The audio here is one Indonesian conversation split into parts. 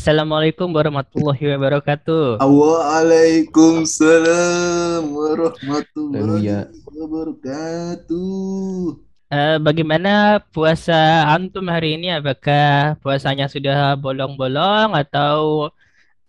Assalamualaikum warahmatullahi wabarakatuh. Waalaikumsalam warahmatullahi Haleluya. wabarakatuh. Eh, bagaimana puasa antum hari ini? Apakah puasanya sudah bolong-bolong atau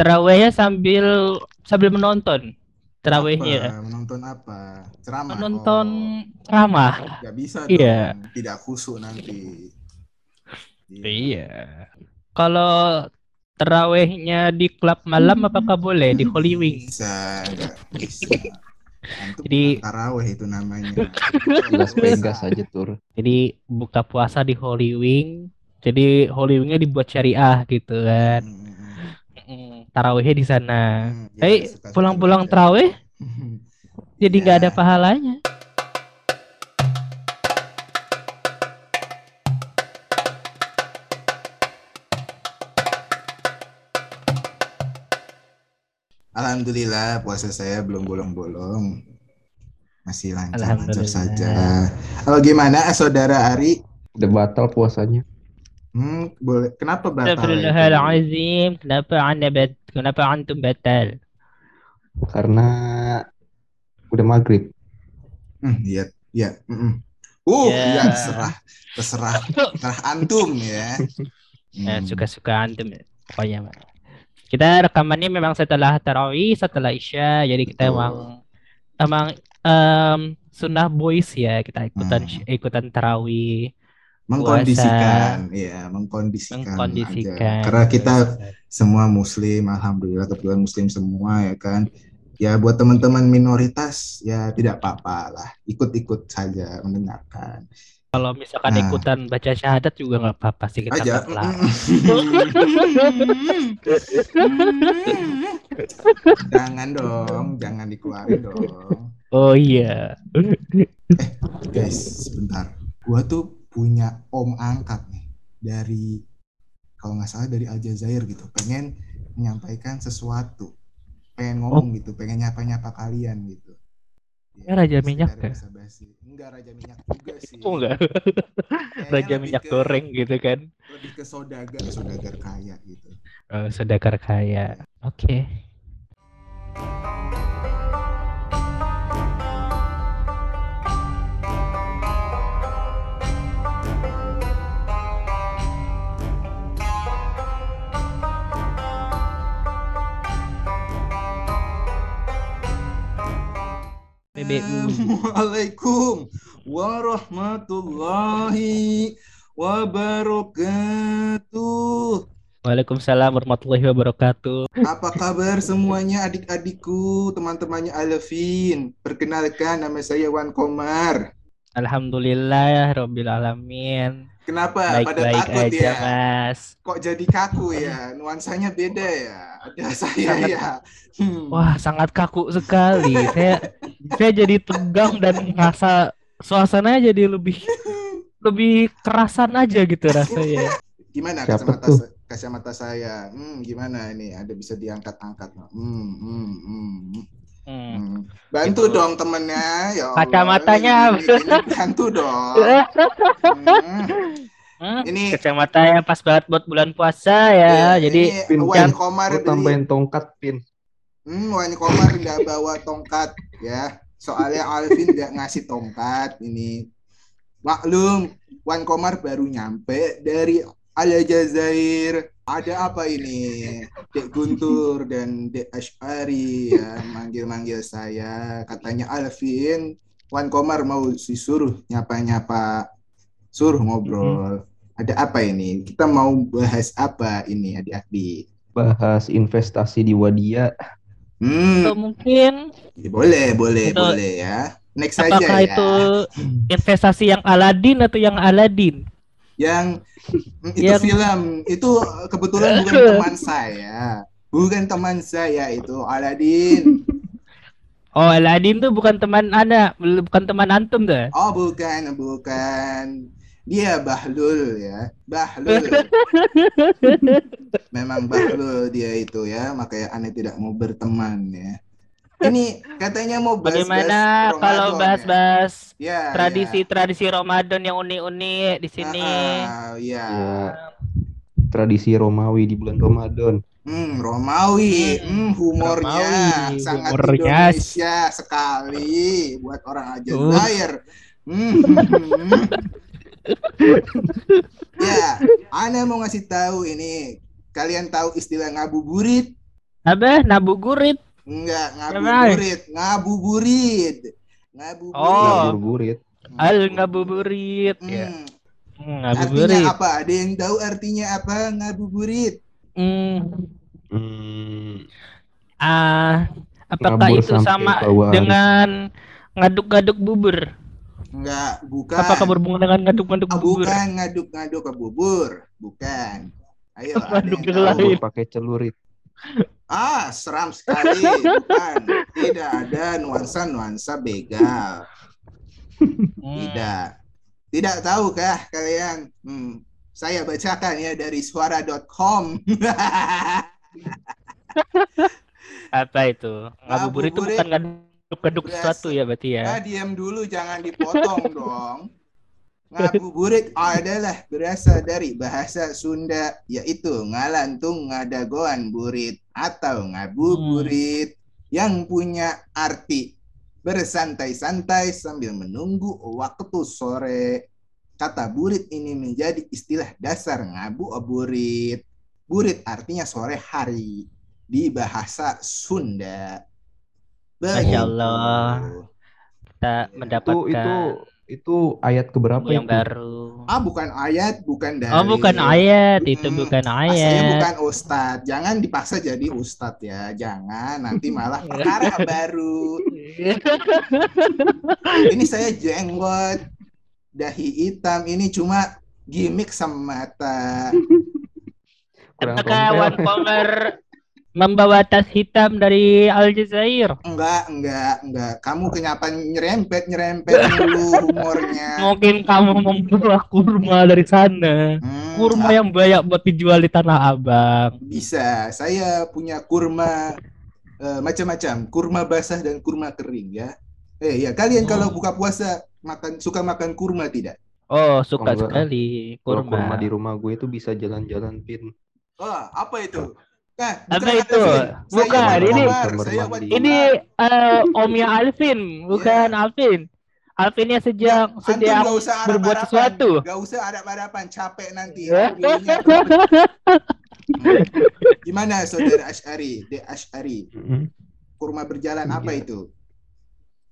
terawihnya sambil sambil menonton terawihnya? Apa? Menonton apa? Ceramah. Menonton Oh, ceramah. nggak bisa Iya. dong. Tidak khusyuk nanti. Iya. Kalau terawihnya di klub malam apakah boleh di Holy Wing? Bisa, bisa. Antum Jadi- taraweh itu namanya. Las Vegas aja tur. Jadi buka puasa di Holy Wing. Jadi Holy Wingnya dibuat syariah gitu kan. Hmm, Mm, Tarawihnya di sana. hmm, ya, Eh, pulang-pulang terawih jadi nggak ada Ya. pahalanya. Alhamdulillah puasa saya belum bolong-bolong. Masih lancar-lancar Alhamdulillah. saja. Oh, gimana saudara Ari? Udah batal puasanya. Hmm, boleh. Kenapa batal? Astagfirullahalazim. Kenapa anda bat kenapa antum batal? Karena udah maghrib. Hmm, iya, iya. mm-mm. Uh, Ya. iya, terserah, terserah, terserah antum ya. Ya, Hmm. suka-suka antum ya. Kita rekamannya memang setelah tarawih, setelah isya. Jadi kita Betul. emang emang em, sunnah boys ya. Kita ikutan Hmm. ikutan tarawih. mengkondisikan, ya, mengkondisikan, mengkondisikan. aja. Karena kita semua muslim, alhamdulillah kebetulan muslim semua ya kan. Ya buat teman-teman minoritas ya tidak apa-apa lah, ikut-ikut saja mendengarkan. Kalau misalkan Nah. ikutan baca syahadat juga nggak apa-apa sih kita aja. jangan dong, jangan dikeluarin dong. Oh iya. Guys, sebentar. Gua tuh punya om angkat nih dari kalau nggak salah dari Aljazair gitu. Pengen menyampaikan sesuatu. Pengen ngomong gitu, pengen nyapa-nyapa kalian gitu. Ya, Raja Minyak ya? Enggak Raja Minyak juga sih. Oh enggak. Kayaknya Raja minyak ke- goreng gitu kan. Lebih ke saudagar, saudagar kaya gitu. Oh, saudagar kaya. Oke. PBU. Assalamualaikum warahmatullahi wabarakatuh. Waalaikumsalam warahmatullahi wabarakatuh. Apa kabar semuanya adik-adikku, teman-temannya Alvin? Perkenalkan nama saya Wan Komar. Alhamdulillah Robbil alamin. Kenapa pada Baik-baik takut aja, ya? Mas. Kok jadi kaku ya? Nuansanya beda ya. Ada saya Sangat- ya. Hmm. Wah, sangat kaku sekali. saya saya jadi tegang dan merasa suasananya jadi lebih lebih kerasan aja gitu rasanya. Gimana Siapa kacamata tuh? kacamata saya? Hmm, gimana ini? Ada bisa diangkat-angkat? nggak? Hmm, hmm, hmm. Hmm. Hmm. Bantu Gitu. dong temennya. Ya Allah. Kacamatanya. Ini- ini bantu dong. Hmm. Hmm, Ini Kacamatanya pas banget buat bulan puasa ya. Iya, jadi Pin, Wan. Komar beli- tambahin tongkat pin. Hmm, Wan Komar nggak bawa tongkat ya. Soalnya Alvin nggak ngasih tongkat ini. Maklum, Wan Komar baru nyampe dari Aljazair. Ada apa ini? Dek Guntur dan Dek Ashari ya manggil-manggil saya. Katanya Alvin, Wan Komar mau disuruh nyapa-nyapa, suruh ngobrol. Ada apa ini? Kita mau bahas apa ini adik-adik? Bahas investasi di Wadia. Hmm, atau mungkin Ya, boleh, boleh, boleh ya. Next saja apakah ya. itu investasi yang Aladin atau yang Aladin? Yang itu Yang- film itu kebetulan bukan teman saya. Bukan teman saya itu Aladin. Oh, Aladin tuh bukan teman Anda, bukan teman antum tuh. Oh, bukan, bukan. Dia Bahlul ya. Bahlul. Memang Bahlul dia itu ya, makanya aneh tidak mau berteman ya. Ini katanya mau bahas Bagaimana kalau bahas-bahas ya, tradisi-tradisi Ramadan yang unik-unik di sini? Ah, ya. Ya. tradisi Romawi di bulan Ramadan. Hmm, Romawi, Hmm, hmm, humornya Romawi, sangat humornya. Indonesia sekali buat orang Uh. Aljazair. Hmm. ya, Ana mau ngasih tahu ini. Kalian tahu istilah ngabuburit? Apa? Nabugurit. Enggak, ngabuburit, ngabuburit. Ngabuburit. Oh. Ngabuburit. Al ngabuburit. Hmm. Ya. Hmm, Artinya ngabuburit. apa? Ada yang tahu artinya apa ngabuburit? Hmm. Hmm, Ah, apakah Ngabur itu sama bawaan. dengan ngaduk-ngaduk bubur? Enggak, bukan. Apakah berhubungan dengan ngaduk-ngaduk Ah, bubur? bukan ngaduk-ngaduk ke bubur, bukan. Ayo, yang ngaduk tahu? lain? pakai celurit. Ah, seram sekali. Bukan. Tidak ada nuansa-nuansa begal. Tidak. Tidak tahukah kalian? Hmm, saya bacakan ya dari suara.com. Apa itu? Ngabuburit itu bukan ngaduk-ngaduk sesuatu ya berarti ya? Ah, diam dulu, jangan dipotong dong. Ngabuburit adalah berasal dari bahasa Sunda yaitu ngalantung ngadagoan burit atau ngabuburit yang punya arti bersantai-santai sambil menunggu waktu sore. Kata burit ini menjadi istilah dasar ngabuburit. Burit artinya sore hari di bahasa Sunda. Masya Allah. Begitu. Kita Itu mendapatkan itu itu ayat keberapa yang itu? baru. Ah bukan ayat, bukan dari. Oh bukan ayat, itu Mm-mm. bukan Ah, Saya ayat. bukan ustadz. Jangan dipaksa jadi ustadz ya. Jangan nanti malah perkara baru. Ini saya jenggot, dahi hitam. Ini cuma gimmick semata. Kurang Apakah kompel. Wan Komer membawa tas hitam dari Aljazair? Enggak, enggak, enggak. Kamu kenapa nyerempet nyerempet dulu humornya? Mungkin kamu membawa kurma dari sana. Hmm, Kurma yang banyak buat dijual di Tanah Abang. Bisa. Saya punya kurma eh, macam-macam, kurma basah dan kurma kering ya. Eh ya, kalian Hmm. kalau buka puasa makan suka makan kurma tidak? Oh, suka enggak. sekali Kalau kurma. kurma di rumah gue itu bisa jalan-jalan pin. Oh, apa itu? Nah, Apa itu? Alvin. Saya Bukan, ini-. Ini eh, omnya Alvin, bukan Alvin. Alvin yang sedang Antum sedang nggak usah berbuat sesuatu. Nggak usah arap-arapan, capek nanti. Ya. Gimana saudara Ash'ari? De Ash'ari, Mm-mm. kurma berjalan apa Iya. itu?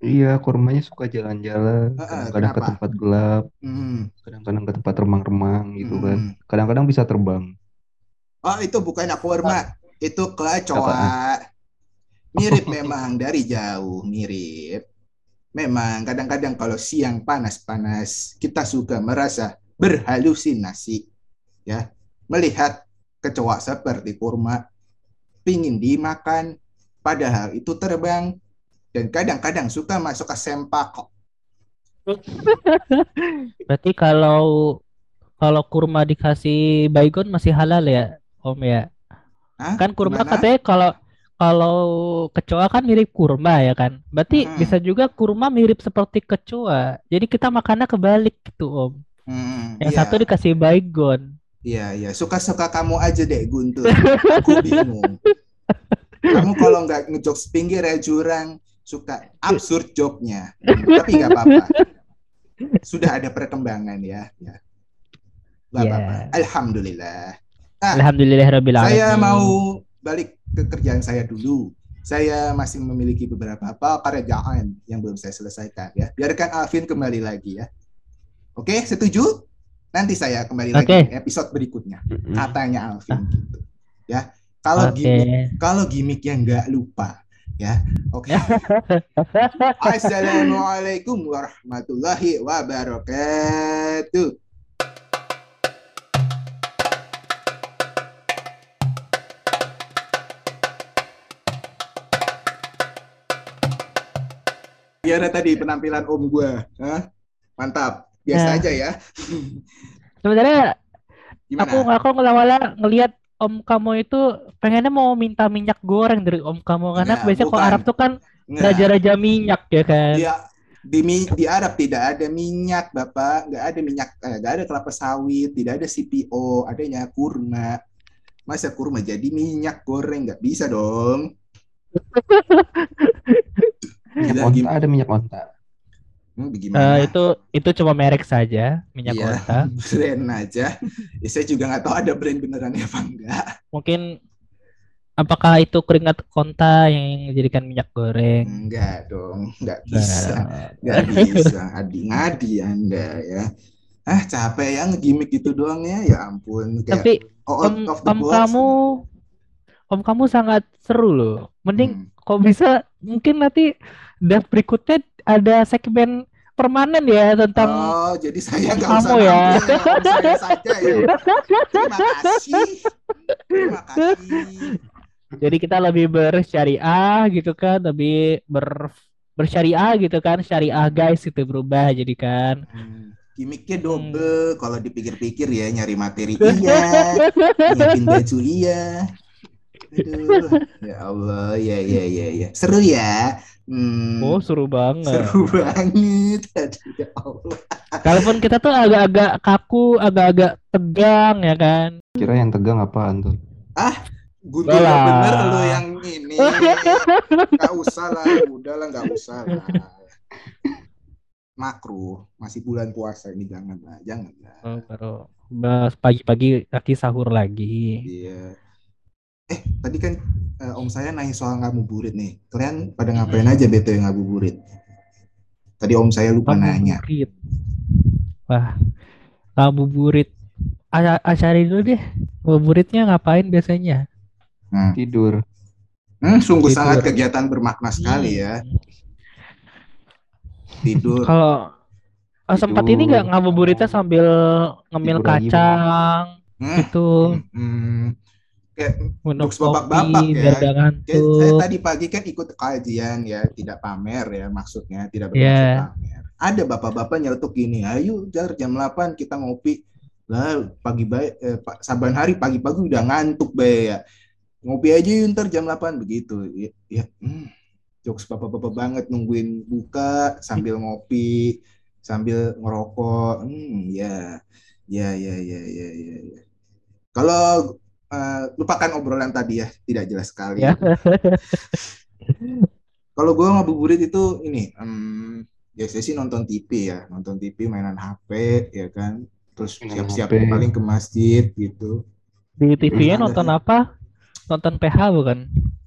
Iya, kurmanya suka jalan-jalan, kadang-kadang ke kenapa? tempat gelap, Hmm, kadang-kadang ke tempat remang-remang gitu kan. hmm. Kadang-kadang bisa terbang. Oh, itu bukan kurma, itu kecoa. Mirip memang dari jauh, mirip. Memang kadang-kadang kalau siang panas-panas, kita suka merasa berhalusinasi. Ya, melihat kecoa seperti kurma, pingin dimakan, padahal itu terbang, dan kadang-kadang suka masuk ke sempak. Berarti kalau kalau kurma dikasih baygon masih halal ya, Om ya? Hah? Kan kurma Gimana? katanya kalau kalau kecoa kan mirip kurma ya kan. Berarti Hmm. bisa juga kurma mirip seperti kecoa. Jadi kita makannya kebalik gitu, Om. Hmm, Yang iya. satu dikasih baygon. Iya, iya. Suka-suka kamu aja deh, Guntur. Aku bingung. Kamu kalau nggak ngejokes pinggir ya jurang, suka absurd joknya. Tapi nggak apa-apa. Sudah ada perkembangan ya. ya. Nggak Ya. apa-apa. Alhamdulillah. Ah, Alhamdulillahirabbil Saya alamin. mau balik ke kerjaan saya dulu. Saya masih memiliki beberapa pekerjaan yang belum saya selesaikan ya. Biarkan Alvin kembali lagi ya. Oke, setuju? Nanti saya kembali lagi Oke. di episode berikutnya katanya Alvin gitu ya kalau Oke. gimmick kalau gimmicknya nggak lupa ya oke assalamualaikum warahmatullahi wabarakatuh Gimana tadi penampilan om? Hah? Mantap. Biasa Ya. aja ya. Sebenarnya Gimana? aku aku awalnya ngelihat Om kamu itu pengennya mau minta minyak goreng dari Om kamu karena Enggak, biasanya kalau. Arab tuh kan Nggak. raja-raja minyak ya kan. Iya, Di, di Arab tidak ada minyak, Bapak. Nggak ada minyak, eh, nggak ada kelapa sawit, tidak ada CPO, adanya kurma. Masa kurma jadi minyak goreng? Nggak bisa dong. Minyak Gila, onta ada minyak onta. Hmm, bagaimana? itu itu cuma merek saja minyak Iya. onta. brand aja. Ya, saya juga nggak tahu ada brand benerannya apa enggak. Mungkin apakah itu keringat onta yang dijadikan minyak goreng? Enggak dong, nggak bisa. Nggak bisa. Adi ngadi Anda ya. Ah, capek yang gimmick gitu doang ya. Ya ampun. Kayak tapi out om, of the om box. kamu om kamu sangat seru loh. Mending Hmm. kok bisa mungkin nanti draft berikutnya ada segmen permanen ya tentang Oh, jadi saya nggak kamu usah ya. om saya saja ya. Terima kasih. Terima kasih. jadi kita lebih bersyariah gitu kan, lebih ber bersyariah gitu kan, syariah guys itu berubah jadi kan. Hmm. Gimmicknya double. Kalau dipikir-pikir ya nyari materi iya, nyiapin baju iya. Aduh, ya Allah, ya ya ya ya. Seru ya. Hmm, Oh, seru banget. seru banget. Aduh, ya Allah. Kalaupun kita tuh agak-agak kaku, agak-agak tegang ya kan. Kira yang tegang apaan tuh? Guntur Lah. bener lo yang ini. Gak usah lah, udah lah, gak usah lah. Makruh, masih bulan puasa ini jangan lah, jangan lah. Oh, baru bahas pagi-pagi kaki sahur lagi. Iya. Eh, tadi kan eh, om saya nanya soal ngabuburit nih. Kalian pada ngapain aja beto yang ngabuburit? Tadi om saya lupa nanya. Ngabuburit. Wah, ngabuburit. Acara dulu deh. Ngabuburitnya ngapain biasanya? Nah, Tidur. hmm, sungguh Tidur. sangat kegiatan bermakna sekali ya. Hmm. Tidur. Kalau oh, sempat ini nggak ngabuburitnya sambil ngemil Tidur kacang Hmm, gitu, hmm. Kayak Jokes babak-babak kopi ya. Kayak saya tadi pagi kan ikut kajian ya, tidak pamer ya maksudnya, tidak bermaksud Iya. pamer. Ada bapak-bapak nyeletuk gini, ayo jar jam 8 kita ngopi. Lah pagi baik eh, saban hari pagi-pagi udah ngantuk be ya. Ngopi aja yuk ntar jam 8 begitu. Ya, ya hmm, jokes bapak-bapak banget nungguin buka sambil ngopi, sambil ngerokok. Hmm, ya. Ya ya ya ya ya. ya. Kalau eh, lupakan obrolan tadi ya, tidak jelas sekali. Ya. Kalau gue ngabuburit itu ini, em, biasanya sih nonton TV ya, nonton TV, mainan HP, ya kan. Terus siap-siap paling ke masjid gitu. Di TV-nya nonton apa? Nonton PH bukan?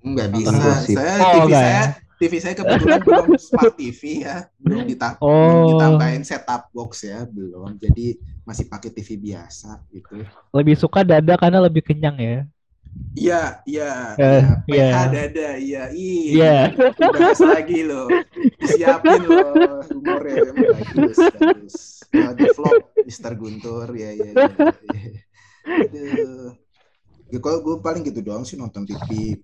Enggak bisa. Saya Oh, TV enggak saya ya? TV saya kebetulan belum smart TV ya, belum, belum Oh. ditambahin setup box ya, belum. Jadi masih pakai TV biasa gitu. Lebih suka dada karena lebih kenyang ya. Iya, iya, Eh, iya. PH iya. dada, iya. Iya. Bahas lagi loh. Disiapin loh humornya. Bagus, bagus. Uh, the vlog Mr. Guntur. Ya, ya, ya. ya. Aduh. Ya, kalau gue paling gitu doang sih nonton TV.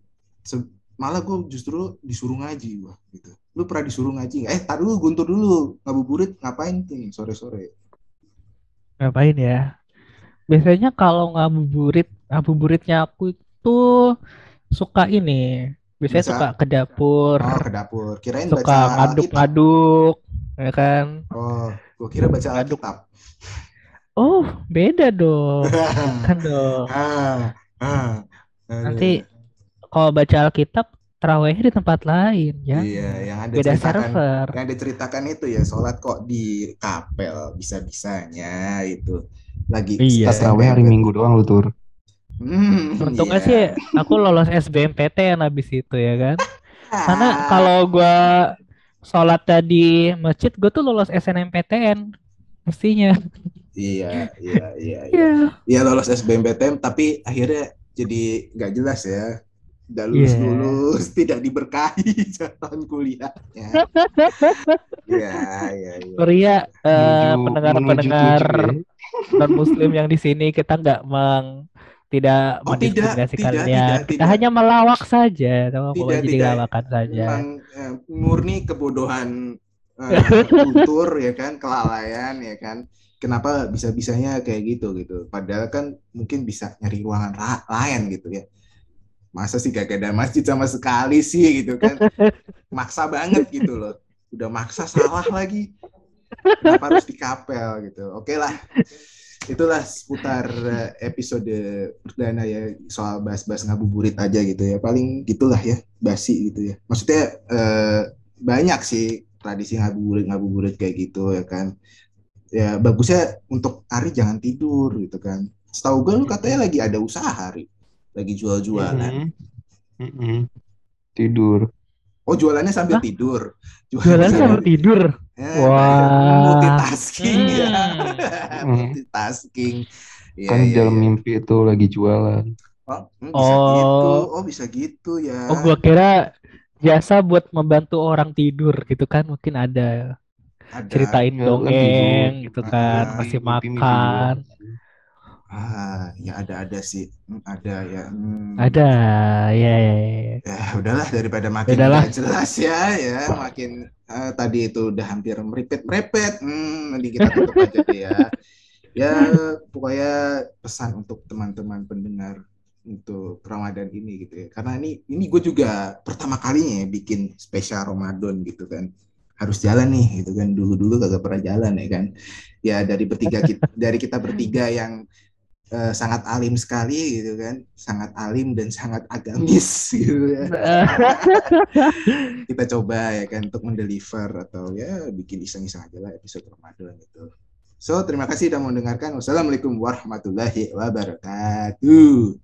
Se- malah gue justru disuruh ngaji gua gitu. Lu pernah disuruh ngaji nggak? Eh, tar dulu Guntur dulu. Ngabuburit ngapain tuh sore-sore? Ngapain ya? Biasanya kalau ngabuburit, ngabuburitnya aku itu suka ini. Biasanya Bisa. suka ke dapur, Oh, ke dapur. Kirain suka baca ngaduk-ngaduk, ya kan? Oh, gue kira baca Ngaduk. Oh, beda dong. Kan dong. ah, ah. Nanti kalau baca Alkitab, terawihnya di tempat lain, ya. Iya, yang ada Beda ceritakan server. yang diceritakan itu ya sholat kok di kapel bisa-bisanya itu lagi Iya. Terawih hari Minggu doang lu tur. Hmm, Untungnya iya. sih aku lolos SBMPTN habis itu ya kan. Karena kalau gua sholat di masjid, gue tuh lolos SNMPTN mestinya. iya iya iya iya Iya. Iya, lolos SBMPTN tapi akhirnya jadi nggak jelas ya nggak lulus Iya. lulus tidak diberkahi jalan kuliahnya iya iya iya Korea eh, pendengar-pendengar menuju tujuh non muslim yang di sini kita nggak meng tidak Oh, tidak, mendiskriminasi tidak, tidak, kita tidak. hanya melawak saja, tahu Tidak, boleh jadi tidak. lawakan saja. Memang eh, murni kebodohan eh, kultur ya kan kelalaian ya kan kenapa bisa bisanya kayak gitu gitu padahal kan mungkin bisa nyari ruangan lain gitu ya masa sih gak ada masjid sama sekali sih gitu kan? Maksa banget gitu loh. Udah maksa salah lagi. Kenapa harus dikapel gitu? Oke lah. Itulah seputar eh, episode perdana ya soal bahas-bahas ngabuburit aja gitu ya. Paling gitulah ya basi gitu ya. Maksudnya eh, banyak sih tradisi ngabuburit ngabuburit kayak gitu ya kan. Ya bagusnya untuk Ari jangan tidur gitu kan. Setahu gue lu katanya lagi ada usaha Ari lagi jual-jualan Mm-mm. Mm-mm. Tidur. oh jualannya sambil Hah? tidur Jualan sambil tidur. Eh, Wah. multitasking ya Hmm. multitasking Iya, kan iya, dalam iya. mimpi itu lagi jualan. Oh, hmm, bisa Oh. gitu. Oh, bisa gitu ya. Oh, gua kira jasa buat membantu orang tidur gitu kan mungkin ada Ada. ceritain Ya, dongeng gitu kan, Ah, kasih mimpi- mimpi makan. Ah, ya ada ada sih. Hmm, ada ya. Hmm. Ada, ya, ya, ya. Ya, udahlah daripada makin Udahlah. jelas ya, ya makin eh, tadi itu udah hampir meripet-meripet. Hmm, nanti kita tutup aja deh ya. Ya, pokoknya pesan untuk teman-teman pendengar untuk Ramadan ini gitu ya. Karena ini ini gue juga pertama kalinya ya bikin spesial Ramadan gitu kan. Harus jalan nih gitu kan. Dulu-dulu kagak pernah jalan ya kan. Ya dari bertiga kita, dari kita bertiga yang eh, sangat alim sekali gitu kan. Sangat alim dan sangat agamis gitu ya kita coba ya kan untuk mendeliver atau ya bikin iseng-iseng aja lah episode Ramadan itu. So, terima kasih sudah mendengarkan. Wassalamualaikum warahmatullahi wabarakatuh.